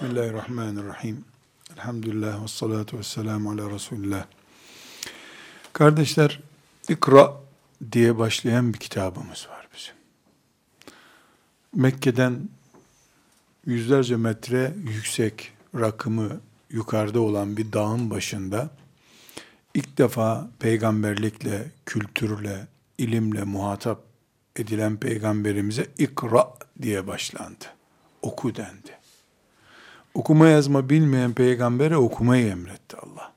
Bismillahirrahmanirrahim. Elhamdülillah ve salatu ve selamu ala Resulullah. Kardeşler, İkra diye başlayan bir kitabımız var bizim. Mekke'den yüzlerce metre yüksek rakımı yukarıda olan bir dağın başında ilk defa peygamberlikle, kültürle, ilimle muhatap edilen peygamberimize ikra diye başlandı. Oku dendi. Okuma yazma bilmeyen peygambere okumayı emretti Allah.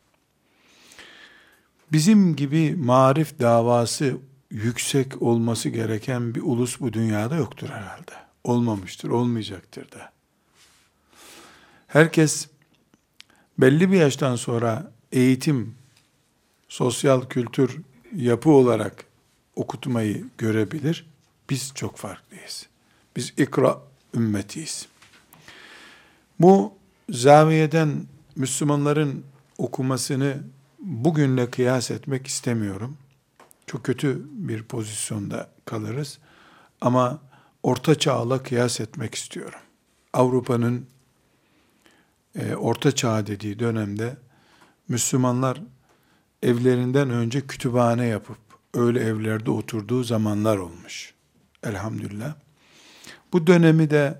Bizim gibi marif davası yüksek olması gereken bir ulus bu dünyada yoktur herhalde. Olmamıştır, olmayacaktır da. Herkes belli bir yaştan sonra eğitim, sosyal kültür, yapı olarak okutmayı görebilir. Biz çok farklıyız. Biz ikra ümmetiyiz. Bu zaviyeden Müslümanların okumasını bugünle kıyas etmek istemiyorum. Çok kötü bir pozisyonda kalırız. Ama orta çağla kıyas etmek istiyorum. Avrupa'nın e, orta çağ dediği dönemde Müslümanlar evlerinden önce kütüphane yapıp öyle evlerde oturduğu zamanlar olmuş. Elhamdülillah. Bu dönemi de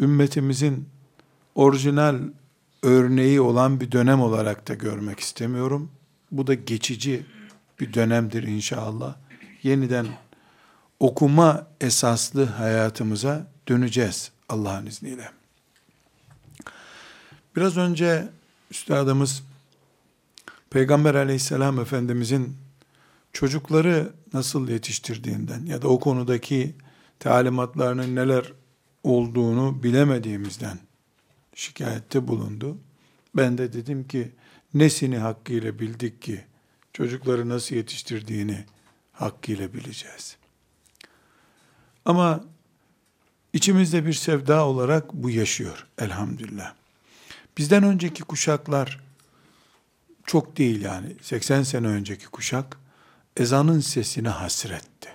ümmetimizin orijinal örneği olan bir dönem olarak da görmek istemiyorum. Bu da geçici bir dönemdir inşallah. Yeniden okuma esaslı hayatımıza döneceğiz Allah'ın izniyle. Biraz önce üstadımız Peygamber aleyhisselam efendimizin çocukları nasıl yetiştirdiğinden ya da o konudaki talimatlarının neler olduğunu bilemediğimizden şikayette bulundu. Ben de dedim ki nesini hakkıyla bildik ki çocukları nasıl yetiştirdiğini hakkıyla bileceğiz. Ama içimizde bir sevda olarak bu yaşıyor elhamdülillah. Bizden önceki kuşaklar çok değil yani 80 sene önceki kuşak ezanın sesine hasretti.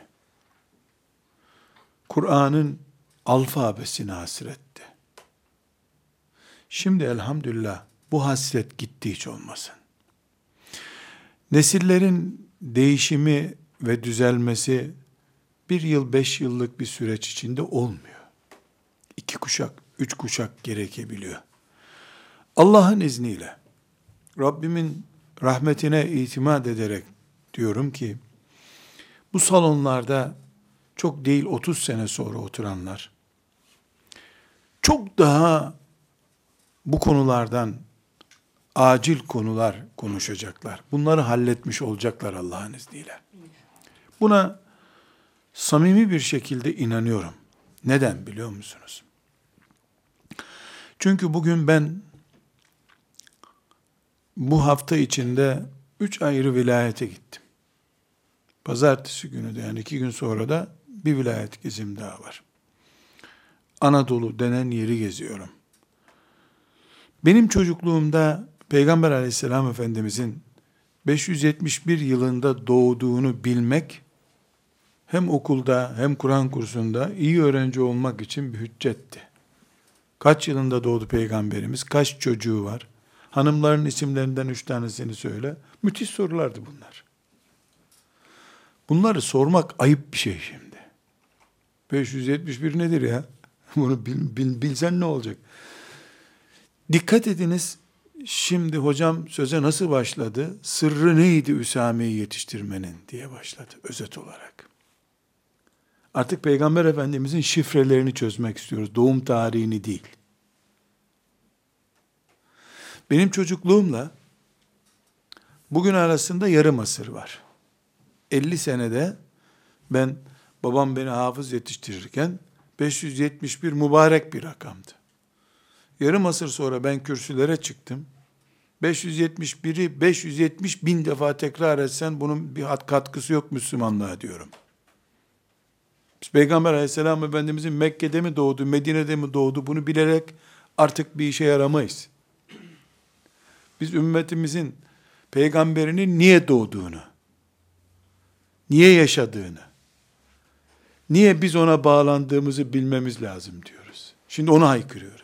Kur'an'ın alfabesine hasretti. Şimdi elhamdülillah bu hasret gitti hiç olmasın. Nesillerin değişimi ve düzelmesi bir yıl, beş yıllık bir süreç içinde olmuyor. İki kuşak, üç kuşak gerekebiliyor. Allah'ın izniyle, Rabbimin rahmetine itimat ederek diyorum ki, bu salonlarda çok değil 30 sene sonra oturanlar, çok daha bu konulardan acil konular konuşacaklar. Bunları halletmiş olacaklar Allah'ın izniyle. Buna samimi bir şekilde inanıyorum. Neden biliyor musunuz? Çünkü bugün ben bu hafta içinde üç ayrı vilayete gittim. Pazartesi günü de yani iki gün sonra da bir vilayet gezim daha var. Anadolu denen yeri geziyorum. Benim çocukluğumda Peygamber aleyhisselam efendimizin 571 yılında doğduğunu bilmek hem okulda hem Kur'an kursunda iyi öğrenci olmak için bir hüccetti. Kaç yılında doğdu peygamberimiz? Kaç çocuğu var? Hanımların isimlerinden üç tanesini söyle. Müthiş sorulardı bunlar. Bunları sormak ayıp bir şey şimdi. 571 nedir ya? Bunu bil, bil, bilsen ne olacak? Dikkat ediniz, şimdi hocam söze nasıl başladı? Sırrı neydi Üsame'yi yetiştirmenin diye başladı özet olarak. Artık Peygamber Efendimizin şifrelerini çözmek istiyoruz. Doğum tarihini değil. Benim çocukluğumla bugün arasında yarım asır var. 50 senede ben babam beni hafız yetiştirirken 571 mübarek bir rakamdı. Yarım asır sonra ben kürsülere çıktım. 571'i 570 bin defa tekrar etsen bunun bir katkısı yok Müslümanlığa diyorum. Biz Peygamber aleyhisselam efendimizin Mekke'de mi doğdu, Medine'de mi doğdu bunu bilerek artık bir işe yaramayız. Biz ümmetimizin peygamberinin niye doğduğunu, niye yaşadığını, niye biz ona bağlandığımızı bilmemiz lazım diyoruz. Şimdi onu haykırıyoruz.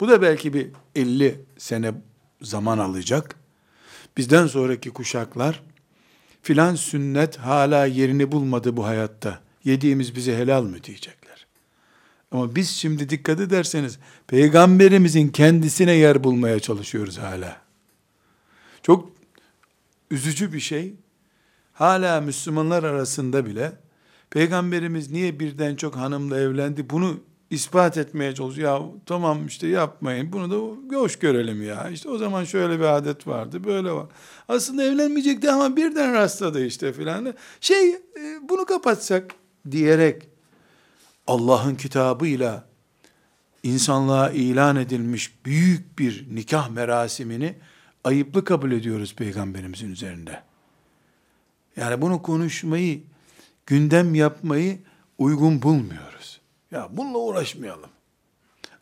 Bu da belki bir 50 sene zaman alacak. Bizden sonraki kuşaklar filan sünnet hala yerini bulmadı bu hayatta. Yediğimiz bize helal mı diyecekler. Ama biz şimdi dikkat ederseniz peygamberimizin kendisine yer bulmaya çalışıyoruz hala. Çok üzücü bir şey. Hala Müslümanlar arasında bile peygamberimiz niye birden çok hanımla evlendi bunu ispat etmeye çalışıyor. Ya tamam işte yapmayın bunu da hoş görelim ya. İşte o zaman şöyle bir adet vardı böyle var. Aslında evlenmeyecekti ama birden rastladı işte filan. Şey e, bunu kapatsak diyerek Allah'ın kitabıyla insanlığa ilan edilmiş büyük bir nikah merasimini ayıplı kabul ediyoruz peygamberimizin üzerinde. Yani bunu konuşmayı, gündem yapmayı uygun bulmuyoruz. Ya bununla uğraşmayalım.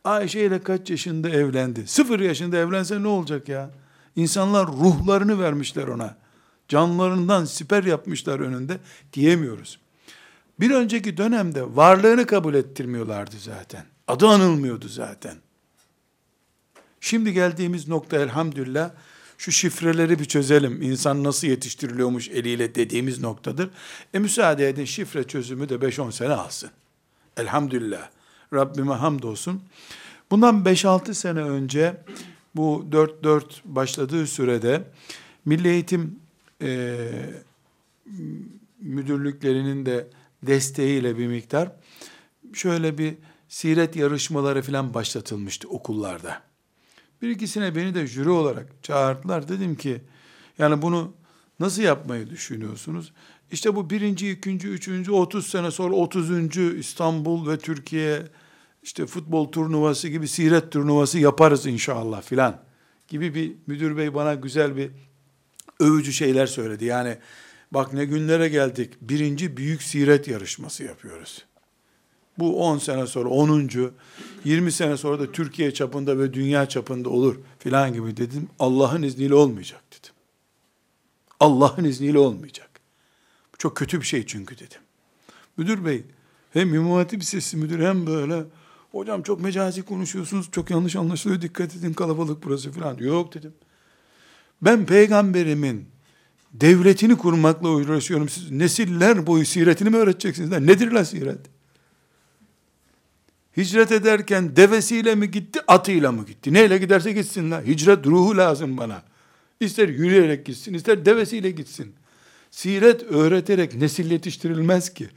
Ayşe ile kaç yaşında evlendi? Sıfır yaşında evlense ne olacak ya? İnsanlar ruhlarını vermişler ona. Canlarından siper yapmışlar önünde diyemiyoruz. Bir önceki dönemde varlığını kabul ettirmiyorlardı zaten. Adı anılmıyordu zaten. Şimdi geldiğimiz nokta elhamdülillah şu şifreleri bir çözelim. İnsan nasıl yetiştiriliyormuş eliyle dediğimiz noktadır. E müsaade edin şifre çözümü de 5-10 sene alsın. Elhamdülillah. Rabbime hamdolsun. Bundan 5-6 sene önce bu 4-4 başladığı sürede Milli Eğitim e, müdürlüklerinin de desteğiyle bir miktar şöyle bir siret yarışmaları falan başlatılmıştı okullarda. Bir ikisine beni de jüri olarak çağırdılar. Dedim ki yani bunu nasıl yapmayı düşünüyorsunuz? İşte bu birinci, ikinci, üçüncü, otuz sene sonra otuzuncu İstanbul ve Türkiye işte futbol turnuvası gibi siret turnuvası yaparız inşallah filan gibi bir müdür bey bana güzel bir övücü şeyler söyledi. Yani bak ne günlere geldik. Birinci büyük siret yarışması yapıyoruz. Bu 10 sene sonra 10. 20 sene sonra da Türkiye çapında ve dünya çapında olur filan gibi dedim. Allah'ın izniyle olmayacak dedim. Allah'ın izniyle olmayacak. Çok kötü bir şey çünkü dedim. Müdür bey hem İmam Hatip Lisesi müdür hem böyle hocam çok mecazi konuşuyorsunuz çok yanlış anlaşılıyor dikkat edin kalabalık burası filan. Yok dedim. Ben peygamberimin devletini kurmakla uğraşıyorum. Siz nesiller boyu siretini mi öğreteceksiniz? Nedir la siret? Hicret ederken devesiyle mi gitti, atıyla mı gitti? Neyle giderse gitsin la. Hicret ruhu lazım bana. İster yürüyerek gitsin, ister devesiyle gitsin. Siret öğreterek nesil yetiştirilmez ki.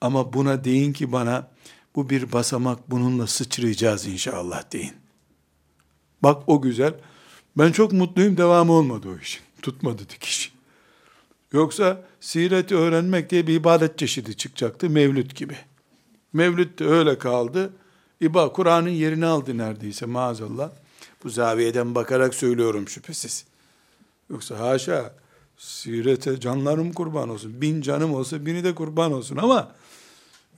Ama buna deyin ki bana, bu bir basamak, bununla sıçrayacağız inşallah deyin. Bak o güzel. Ben çok mutluyum, devamı olmadı o işin. Tutmadı dikiş. Yoksa sireti öğrenmek diye bir ibadet çeşidi çıkacaktı, mevlüt gibi. Mevlüt de öyle kaldı. İba Kur'an'ın yerini aldı neredeyse maazallah. Bu zaviyeden bakarak söylüyorum şüphesiz. Yoksa haşa sirete canlarım kurban olsun. Bin canım olsa bini de kurban olsun ama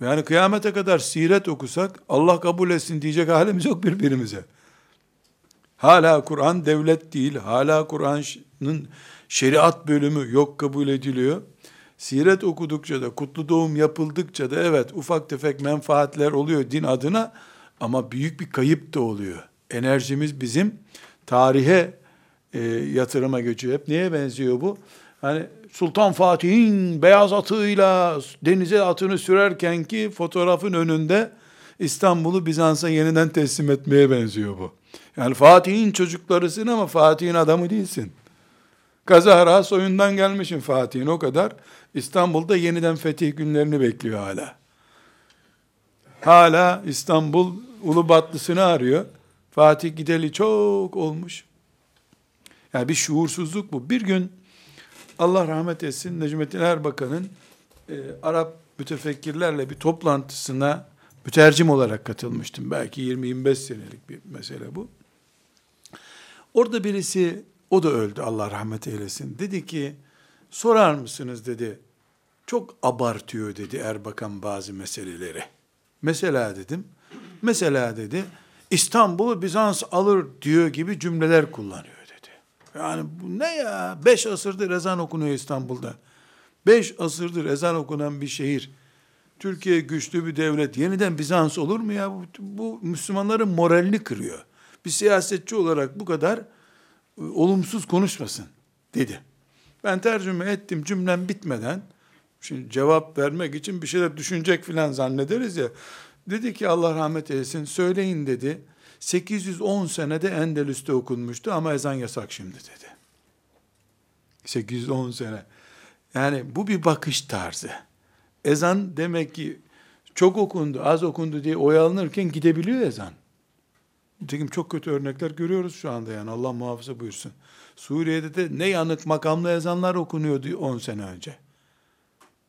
yani kıyamete kadar siret okusak Allah kabul etsin diyecek halimiz yok birbirimize. Hala Kur'an devlet değil. Hala Kur'an'ın şeriat bölümü yok kabul ediliyor. Siret okudukça da, kutlu doğum yapıldıkça da evet ufak tefek menfaatler oluyor din adına ama büyük bir kayıp da oluyor. Enerjimiz bizim tarihe e, yatırıma geçiyor. Hep neye benziyor bu? Hani Sultan Fatih'in beyaz atıyla denize atını sürerken ki fotoğrafın önünde İstanbul'u Bizans'a yeniden teslim etmeye benziyor bu. Yani Fatih'in çocuklarısın ama Fatih'in adamı değilsin. Kazara soyundan gelmişsin Fatih'in o kadar. İstanbul'da yeniden fetih günlerini bekliyor hala. Hala İstanbul Ulubatlısını arıyor. Fatih gideli çok olmuş. Yani bir şuursuzluk bu. Bir gün Allah rahmet etsin Necmettin Erbakan'ın e, Arap mütefekkirlerle bir toplantısına mütercim olarak katılmıştım. Belki 20-25 senelik bir mesele bu. Orada birisi, o da öldü Allah rahmet eylesin. Dedi ki, sorar mısınız dedi, çok abartıyor dedi Erbakan bazı meseleleri. Mesela dedim, mesela dedi, İstanbul'u Bizans alır diyor gibi cümleler kullanıyor. Yani bu ne ya? Beş asırdır ezan okunuyor İstanbul'da. Beş asırdır ezan okunan bir şehir. Türkiye güçlü bir devlet. Yeniden Bizans olur mu ya? Bu, bu Müslümanların moralini kırıyor. bir siyasetçi olarak bu kadar e, olumsuz konuşmasın dedi. Ben tercüme ettim cümlem bitmeden, şimdi cevap vermek için bir şeyler düşünecek filan zannederiz ya, dedi ki Allah rahmet eylesin, söyleyin dedi, 810 senede Endülüs'te okunmuştu ama ezan yasak şimdi dedi. 810 sene. Yani bu bir bakış tarzı. Ezan demek ki çok okundu, az okundu diye oyalanırken gidebiliyor ezan. Nitekim çok kötü örnekler görüyoruz şu anda yani Allah muhafaza buyursun. Suriye'de de ne yanık makamlı ezanlar okunuyordu 10 sene önce.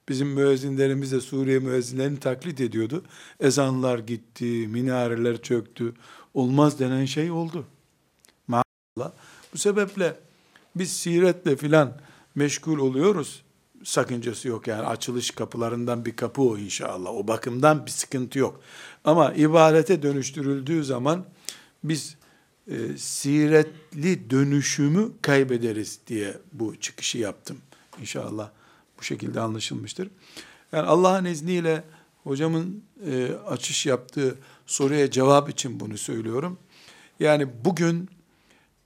Bizim müezzinlerimiz de Suriye müezzinlerini taklit ediyordu. Ezanlar gitti, minareler çöktü. Olmaz denen şey oldu. Maazallah. Bu sebeple biz siretle filan meşgul oluyoruz. Sakıncası yok yani açılış kapılarından bir kapı o inşallah. O bakımdan bir sıkıntı yok. Ama ibadete dönüştürüldüğü zaman biz e, siretli dönüşümü kaybederiz diye bu çıkışı yaptım. İnşallah bu şekilde anlaşılmıştır. Yani Allah'ın izniyle hocamın e, açış yaptığı soruya cevap için bunu söylüyorum. Yani bugün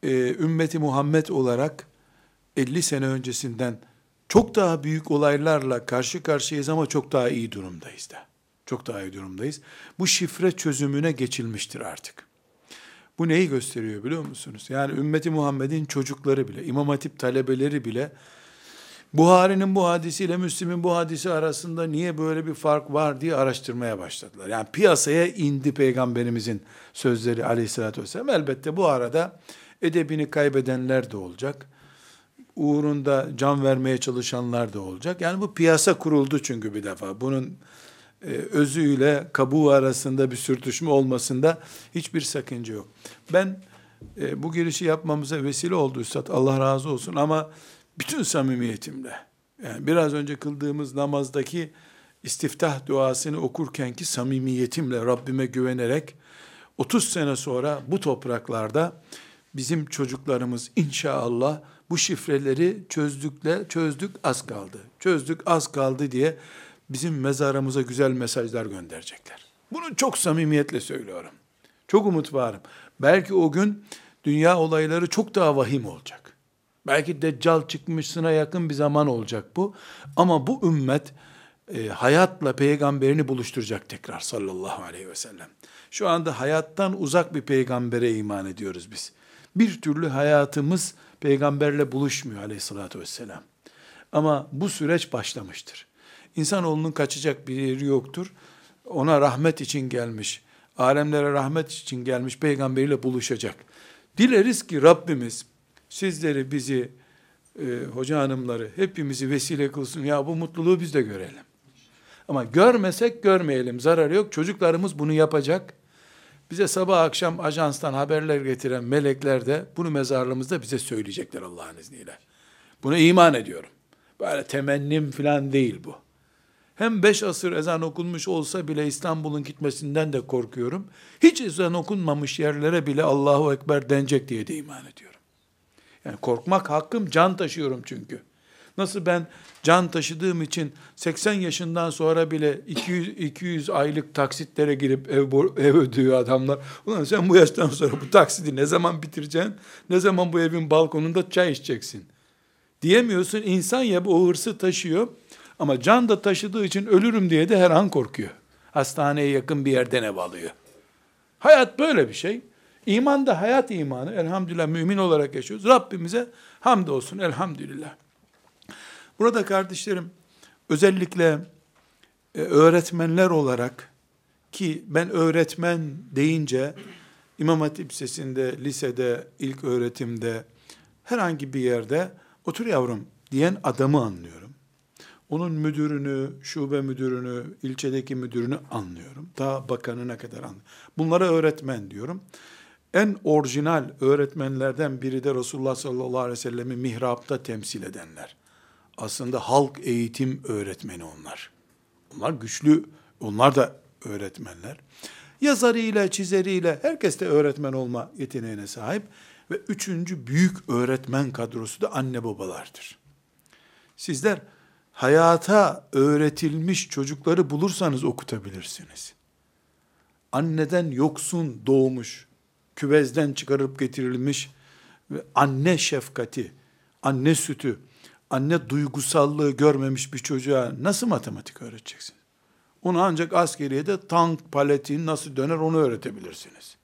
e, ümmeti Muhammed olarak 50 sene öncesinden çok daha büyük olaylarla karşı karşıyayız ama çok daha iyi durumdayız da. Çok daha iyi durumdayız. Bu şifre çözümüne geçilmiştir artık. Bu neyi gösteriyor biliyor musunuz? Yani ümmeti Muhammed'in çocukları bile, İmam Hatip talebeleri bile Buhari'nin bu hadisiyle Müslim'in bu hadisi arasında niye böyle bir fark var diye araştırmaya başladılar. Yani piyasaya indi peygamberimizin sözleri aleyhissalatü vesselam. Elbette bu arada edebini kaybedenler de olacak. Uğrunda can vermeye çalışanlar da olacak. Yani bu piyasa kuruldu çünkü bir defa. Bunun e, özüyle kabuğu arasında bir sürtüşme olmasında hiçbir sakınca yok. Ben e, bu girişi yapmamıza vesile oldu Üstad. Allah razı olsun ama bütün samimiyetimle yani biraz önce kıldığımız namazdaki istiftah duasını okurkenki samimiyetimle Rabbime güvenerek 30 sene sonra bu topraklarda bizim çocuklarımız inşallah bu şifreleri çözdükle çözdük az kaldı. Çözdük az kaldı diye bizim mezarımıza güzel mesajlar gönderecekler. Bunu çok samimiyetle söylüyorum. Çok umut varım. Belki o gün dünya olayları çok daha vahim olacak. Belki deccal çıkmışsına yakın bir zaman olacak bu. Ama bu ümmet e, hayatla peygamberini buluşturacak tekrar sallallahu aleyhi ve sellem. Şu anda hayattan uzak bir peygambere iman ediyoruz biz. Bir türlü hayatımız peygamberle buluşmuyor aleyhissalatü vesselam. Ama bu süreç başlamıştır. İnsanoğlunun kaçacak bir yeri yoktur. Ona rahmet için gelmiş, alemlere rahmet için gelmiş peygamberiyle buluşacak. Dileriz ki Rabbimiz sizleri, bizi, e, hoca hanımları hepimizi vesile kılsın. Ya bu mutluluğu biz de görelim. Ama görmesek görmeyelim. Zararı yok. Çocuklarımız bunu yapacak. Bize sabah akşam ajanstan haberler getiren melekler de bunu mezarlığımızda bize söyleyecekler Allah'ın izniyle. Buna iman ediyorum. Böyle temennim falan değil bu. Hem beş asır ezan okunmuş olsa bile İstanbul'un gitmesinden de korkuyorum. Hiç ezan okunmamış yerlere bile Allahu Ekber denecek diye de iman ediyorum. Yani korkmak hakkım, can taşıyorum çünkü. Nasıl ben can taşıdığım için 80 yaşından sonra bile 200, 200 aylık taksitlere girip ev, ev ödüyor adamlar. Ulan sen bu yaştan sonra bu taksidi ne zaman bitireceksin? Ne zaman bu evin balkonunda çay içeceksin? Diyemiyorsun. İnsan ya bu hırsı taşıyor. Ama can da taşıdığı için ölürüm diye de her an korkuyor. Hastaneye yakın bir yerden ev alıyor. Hayat böyle bir şey. İman da hayat imanı. Elhamdülillah mümin olarak yaşıyoruz. Rabbimize hamdolsun elhamdülillah. Burada kardeşlerim özellikle e, öğretmenler olarak ki ben öğretmen deyince İmam Hatip Lisesi'nde, lisede, ilk öğretimde herhangi bir yerde otur yavrum diyen adamı anlıyorum. Onun müdürünü, şube müdürünü, ilçedeki müdürünü anlıyorum. Daha bakanına kadar anlıyorum. Bunlara öğretmen diyorum. En orijinal öğretmenlerden biri de Resulullah sallallahu aleyhi ve sellem'i mihrapta temsil edenler. Aslında halk eğitim öğretmeni onlar. Onlar güçlü, onlar da öğretmenler. Yazarıyla, çizeriyle herkes de öğretmen olma yeteneğine sahip. Ve üçüncü büyük öğretmen kadrosu da anne babalardır. Sizler hayata öğretilmiş çocukları bulursanız okutabilirsiniz. Anneden yoksun doğmuş küvezden çıkarıp getirilmiş ve anne şefkati, anne sütü, anne duygusallığı görmemiş bir çocuğa nasıl matematik öğreteceksin? Onu ancak askeriyede tank paleti nasıl döner onu öğretebilirsiniz.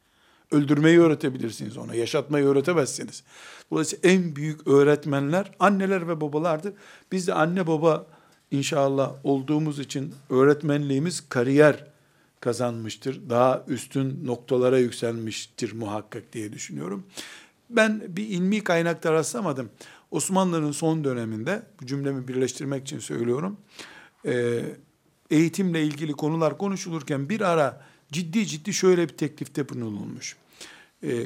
Öldürmeyi öğretebilirsiniz ona, yaşatmayı öğretemezsiniz. Dolayısıyla en büyük öğretmenler anneler ve babalardır. Biz de anne baba inşallah olduğumuz için öğretmenliğimiz kariyer kazanmıştır. Daha üstün noktalara yükselmiştir muhakkak diye düşünüyorum. Ben bir ilmi kaynakta rastlamadım. Osmanlı'nın son döneminde, bu cümlemi birleştirmek için söylüyorum, eğitimle ilgili konular konuşulurken bir ara ciddi ciddi şöyle bir teklifte bulunulmuş.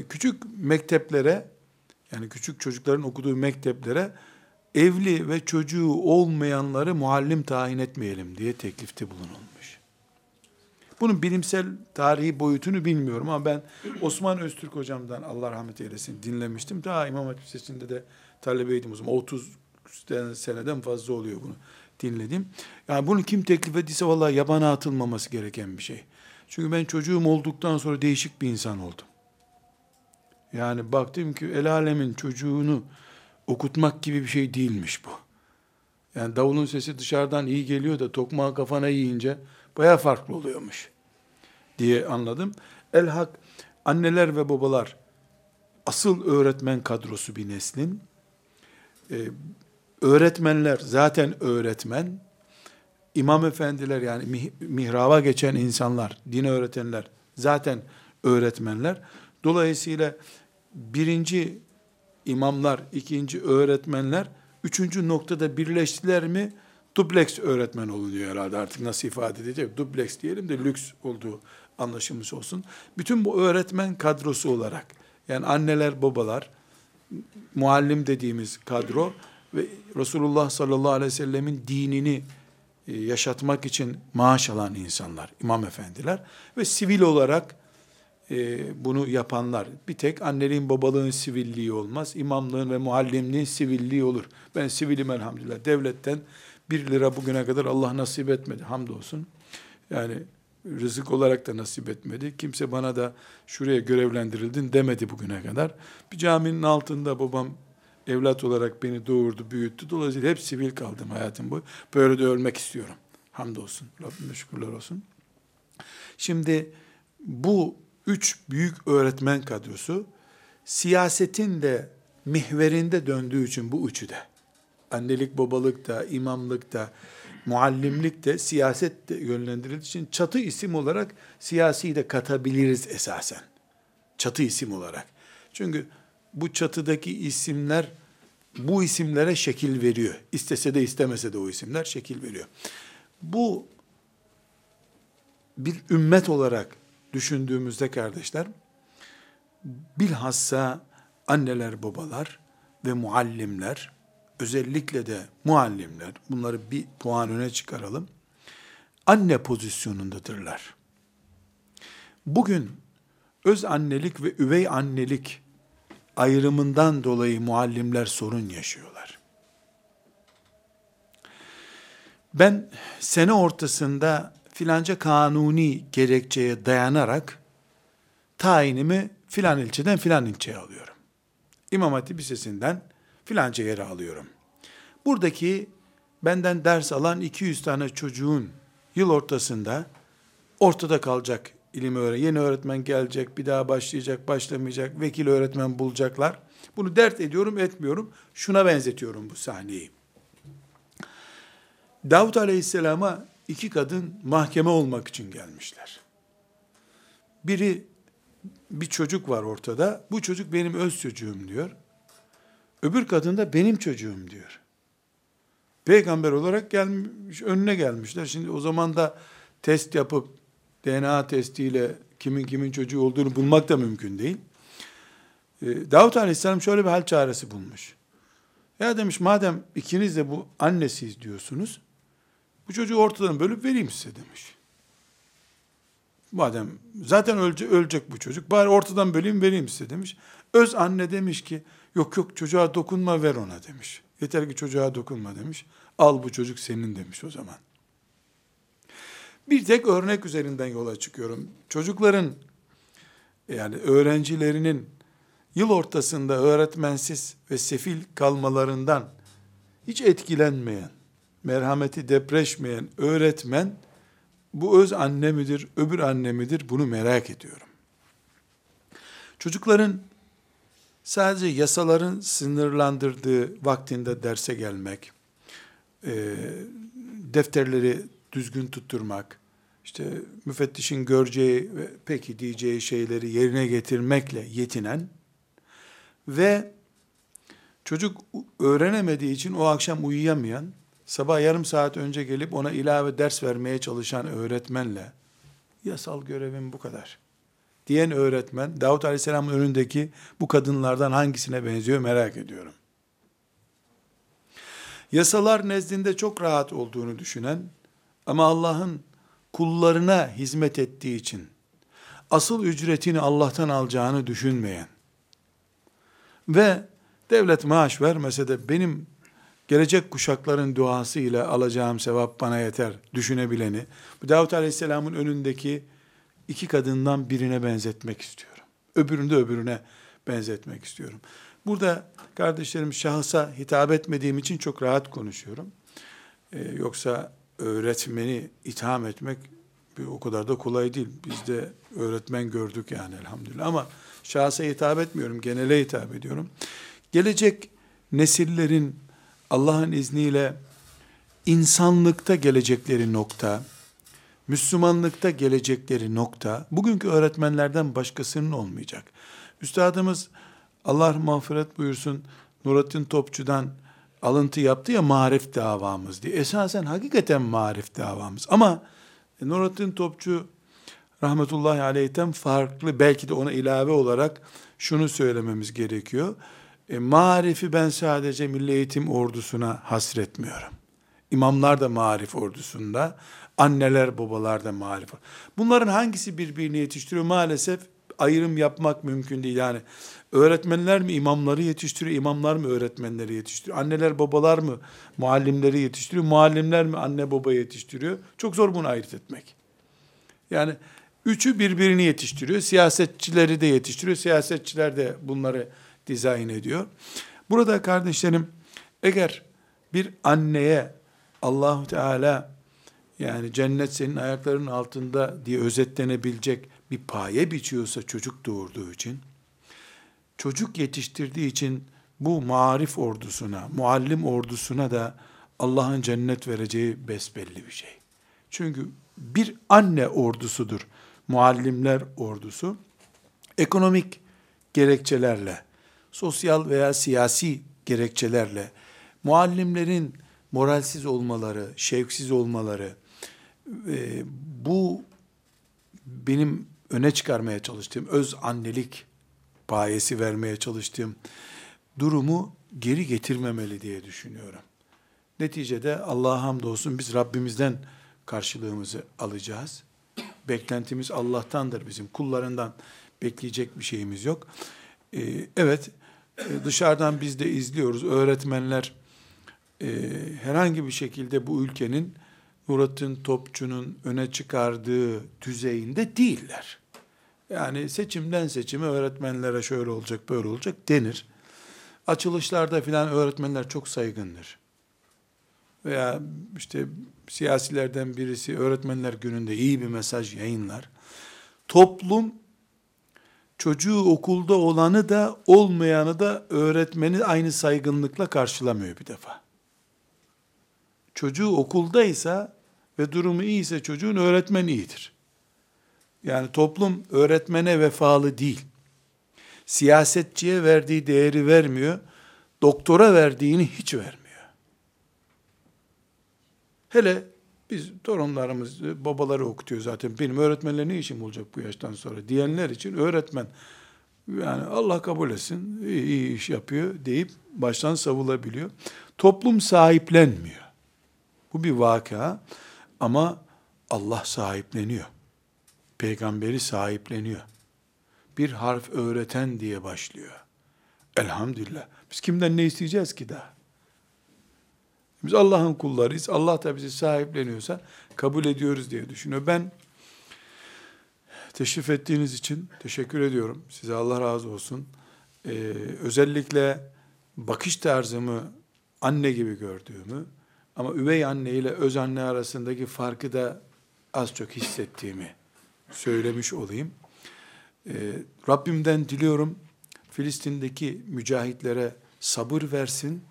Küçük mekteplere, yani küçük çocukların okuduğu mekteplere evli ve çocuğu olmayanları muallim tayin etmeyelim diye teklifte bulunulmuş. Bunun bilimsel tarihi boyutunu bilmiyorum ama ben Osman Öztürk hocamdan Allah rahmet eylesin dinlemiştim. Daha İmam Hatip Lisesi'nde de talebeydim o zaman. 30 seneden fazla oluyor bunu dinledim. Yani bunu kim teklif ettiyse vallahi yabana atılmaması gereken bir şey. Çünkü ben çocuğum olduktan sonra değişik bir insan oldum. Yani baktım ki el alemin çocuğunu okutmak gibi bir şey değilmiş bu. Yani davulun sesi dışarıdan iyi geliyor da tokmağı kafana yiyince baya farklı oluyormuş diye anladım. El hak anneler ve babalar asıl öğretmen kadrosu bir neslin. Ee, öğretmenler zaten öğretmen. İmam efendiler yani mihraba geçen insanlar, din öğretenler zaten öğretmenler. Dolayısıyla birinci imamlar, ikinci öğretmenler, üçüncü noktada birleştiler mi dubleks öğretmen oluyor herhalde artık nasıl ifade edecek? Dubleks diyelim de lüks olduğu anlaşılmış olsun. Bütün bu öğretmen kadrosu olarak yani anneler, babalar, muallim dediğimiz kadro ve Resulullah sallallahu aleyhi ve sellemin dinini e, yaşatmak için maaş alan insanlar, imam efendiler ve sivil olarak e, bunu yapanlar. Bir tek anneliğin babalığın sivilliği olmaz. İmamlığın ve muallimliğin sivilliği olur. Ben sivilim elhamdülillah. Devletten bir lira bugüne kadar Allah nasip etmedi. Hamdolsun. Yani rızık olarak da nasip etmedi. Kimse bana da şuraya görevlendirildin demedi bugüne kadar. Bir caminin altında babam evlat olarak beni doğurdu, büyüttü. Dolayısıyla hep sivil kaldım hayatım boyu. Böyle de ölmek istiyorum. Hamdolsun. Rabbime şükürler olsun. Şimdi bu üç büyük öğretmen kadrosu siyasetin de mihverinde döndüğü için bu üçü de annelik babalık da imamlık da muallimlik de siyaset de yönlendirildiği için çatı isim olarak siyasi de katabiliriz esasen. Çatı isim olarak. Çünkü bu çatıdaki isimler bu isimlere şekil veriyor. İstese de istemese de o isimler şekil veriyor. Bu bir ümmet olarak düşündüğümüzde kardeşler, bilhassa anneler, babalar ve muallimler, özellikle de muallimler, bunları bir puan öne çıkaralım, anne pozisyonundadırlar. Bugün öz annelik ve üvey annelik ayrımından dolayı muallimler sorun yaşıyorlar. Ben sene ortasında filanca kanuni gerekçeye dayanarak tayinimi filan ilçeden filan ilçeye alıyorum. İmam Hatip Lisesi'nden filanca yere alıyorum. Buradaki benden ders alan 200 tane çocuğun yıl ortasında ortada kalacak ilim öğren. Yeni öğretmen gelecek, bir daha başlayacak, başlamayacak, vekil öğretmen bulacaklar. Bunu dert ediyorum, etmiyorum. Şuna benzetiyorum bu sahneyi. Davut Aleyhisselam'a iki kadın mahkeme olmak için gelmişler. Biri bir çocuk var ortada. Bu çocuk benim öz çocuğum diyor. Öbür kadın da benim çocuğum diyor. Peygamber olarak gelmiş, önüne gelmişler. Şimdi o zaman da test yapıp DNA testiyle kimin kimin çocuğu olduğunu bulmak da mümkün değil. Ee, Davut Aleyhisselam şöyle bir hal çaresi bulmuş. Ya demiş madem ikiniz de bu annesiyiz diyorsunuz, bu çocuğu ortadan bölüp vereyim size demiş. Madem zaten ölecek, ölecek bu çocuk, bari ortadan böleyim vereyim size demiş. Öz anne demiş ki, yok yok çocuğa dokunma ver ona demiş. Yeter ki çocuğa dokunma demiş. Al bu çocuk senin demiş o zaman. Bir tek örnek üzerinden yola çıkıyorum. Çocukların yani öğrencilerinin yıl ortasında öğretmensiz ve sefil kalmalarından hiç etkilenmeyen, merhameti depreşmeyen öğretmen bu öz anne midir, öbür anne midir bunu merak ediyorum. Çocukların sadece yasaların sınırlandırdığı vaktinde derse gelmek, e, defterleri düzgün tutturmak, işte müfettişin göreceği ve peki diyeceği şeyleri yerine getirmekle yetinen ve çocuk öğrenemediği için o akşam uyuyamayan, sabah yarım saat önce gelip ona ilave ders vermeye çalışan öğretmenle yasal görevim bu kadar diyen öğretmen Davut Aleyhisselam'ın önündeki bu kadınlardan hangisine benziyor merak ediyorum. Yasalar nezdinde çok rahat olduğunu düşünen ama Allah'ın kullarına hizmet ettiği için asıl ücretini Allah'tan alacağını düşünmeyen ve devlet maaş vermese de benim gelecek kuşakların duası ile alacağım sevap bana yeter düşünebileni bu Davut Aleyhisselam'ın önündeki iki kadından birine benzetmek istiyorum. Öbürünü de öbürüne benzetmek istiyorum. Burada kardeşlerim şahsa hitap etmediğim için çok rahat konuşuyorum. Ee, yoksa öğretmeni itham etmek o kadar da kolay değil. Biz de öğretmen gördük yani elhamdülillah ama şahsa hitap etmiyorum, genele hitap ediyorum. Gelecek nesillerin Allah'ın izniyle insanlıkta gelecekleri nokta, Müslümanlıkta gelecekleri nokta, bugünkü öğretmenlerden başkasının olmayacak. Üstadımız Allah mağfiret buyursun Nurattin Topçu'dan alıntı yaptı ya marif davamız diye. Esasen hakikaten marif davamız. Ama Nurattin Topçu rahmetullahi aleyhten farklı belki de ona ilave olarak şunu söylememiz gerekiyor. E, marifi ben sadece Milli Eğitim Ordusu'na hasretmiyorum. İmamlar da marif ordusunda, anneler babalar da marif. Bunların hangisi birbirini yetiştiriyor? Maalesef ayrım yapmak mümkün değil. Yani öğretmenler mi imamları yetiştiriyor, imamlar mı öğretmenleri yetiştiriyor? Anneler babalar mı muallimleri yetiştiriyor, muallimler mi anne baba yetiştiriyor? Çok zor bunu ayırt etmek. Yani üçü birbirini yetiştiriyor, siyasetçileri de yetiştiriyor, siyasetçiler de bunları dizayn ediyor. Burada kardeşlerim eğer bir anneye Allahu Teala yani cennet senin ayaklarının altında diye özetlenebilecek bir paye biçiyorsa çocuk doğurduğu için, çocuk yetiştirdiği için bu marif ordusuna, muallim ordusuna da Allah'ın cennet vereceği besbelli bir şey. Çünkü bir anne ordusudur muallimler ordusu. Ekonomik gerekçelerle, sosyal veya siyasi gerekçelerle muallimlerin moralsiz olmaları, şevksiz olmaları, e, bu benim öne çıkarmaya çalıştığım, öz annelik payesi vermeye çalıştığım durumu geri getirmemeli diye düşünüyorum. Neticede Allah'a hamdolsun biz Rabbimizden karşılığımızı alacağız. Beklentimiz Allah'tandır bizim. Kullarından bekleyecek bir şeyimiz yok. Ee, evet, e, dışarıdan biz de izliyoruz. Öğretmenler e, herhangi bir şekilde bu ülkenin Nurattin Topçu'nun öne çıkardığı düzeyinde değiller. Yani seçimden seçime öğretmenlere şöyle olacak böyle olacak denir. Açılışlarda filan öğretmenler çok saygındır. Veya işte siyasilerden birisi öğretmenler gününde iyi bir mesaj yayınlar. Toplum çocuğu okulda olanı da olmayanı da öğretmeni aynı saygınlıkla karşılamıyor bir defa. Çocuğu okuldaysa ve durumu iyiyse çocuğun öğretmen iyidir. Yani toplum öğretmene vefalı değil. Siyasetçiye verdiği değeri vermiyor. Doktora verdiğini hiç vermiyor. Hele biz torunlarımız, babaları okutuyor zaten. Benim öğretmenle ne işim olacak bu yaştan sonra diyenler için öğretmen yani Allah kabul etsin, iyi, iyi iş yapıyor deyip baştan savulabiliyor. Toplum sahiplenmiyor. Bu bir vaka. Ama Allah sahipleniyor. Peygamberi sahipleniyor. Bir harf öğreten diye başlıyor. Elhamdülillah. Biz kimden ne isteyeceğiz ki daha? Biz Allah'ın kullarıyız. Allah da bizi sahipleniyorsa kabul ediyoruz diye düşünüyor. Ben Teşrif ettiğiniz için teşekkür ediyorum. Size Allah razı olsun. Ee, özellikle bakış tarzımı anne gibi gördüğümü ama üvey anne ile öz anne arasındaki farkı da az çok hissettiğimi söylemiş olayım. Ee, Rabbimden diliyorum Filistin'deki mücahitlere sabır versin,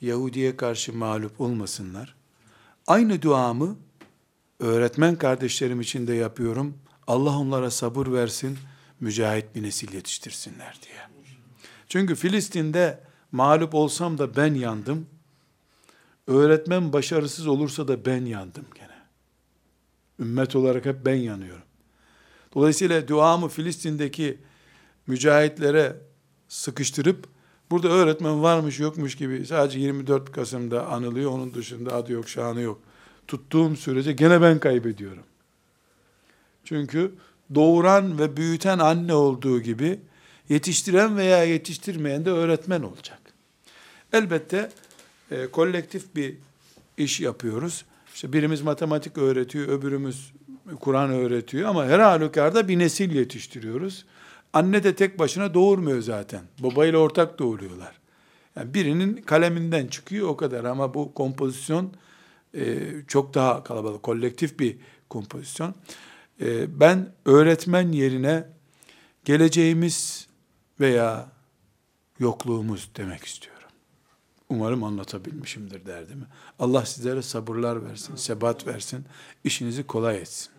Yahudi'ye karşı mağlup olmasınlar. Aynı duamı öğretmen kardeşlerim için de yapıyorum. Allah onlara sabır versin, mücahit bir nesil yetiştirsinler diye. Çünkü Filistin'de mağlup olsam da ben yandım. Öğretmen başarısız olursa da ben yandım gene. Ümmet olarak hep ben yanıyorum. Dolayısıyla duamı Filistin'deki mücahitlere sıkıştırıp burada öğretmen varmış yokmuş gibi sadece 24 Kasım'da anılıyor. Onun dışında adı yok, şanı yok. Tuttuğum sürece gene ben kaybediyorum. Çünkü doğuran ve büyüten anne olduğu gibi yetiştiren veya yetiştirmeyen de öğretmen olacak. Elbette e, kolektif bir iş yapıyoruz. İşte birimiz matematik öğretiyor, öbürümüz Kur'an öğretiyor ama her halükarda bir nesil yetiştiriyoruz. Anne de tek başına doğurmuyor zaten. Babayla ortak doğuruyorlar. Yani birinin kaleminden çıkıyor o kadar ama bu kompozisyon e, çok daha kalabalık, kolektif bir kompozisyon. E, ben öğretmen yerine geleceğimiz veya yokluğumuz demek istiyorum. Umarım anlatabilmişimdir derdimi. Allah sizlere sabırlar versin, sebat versin, işinizi kolay etsin.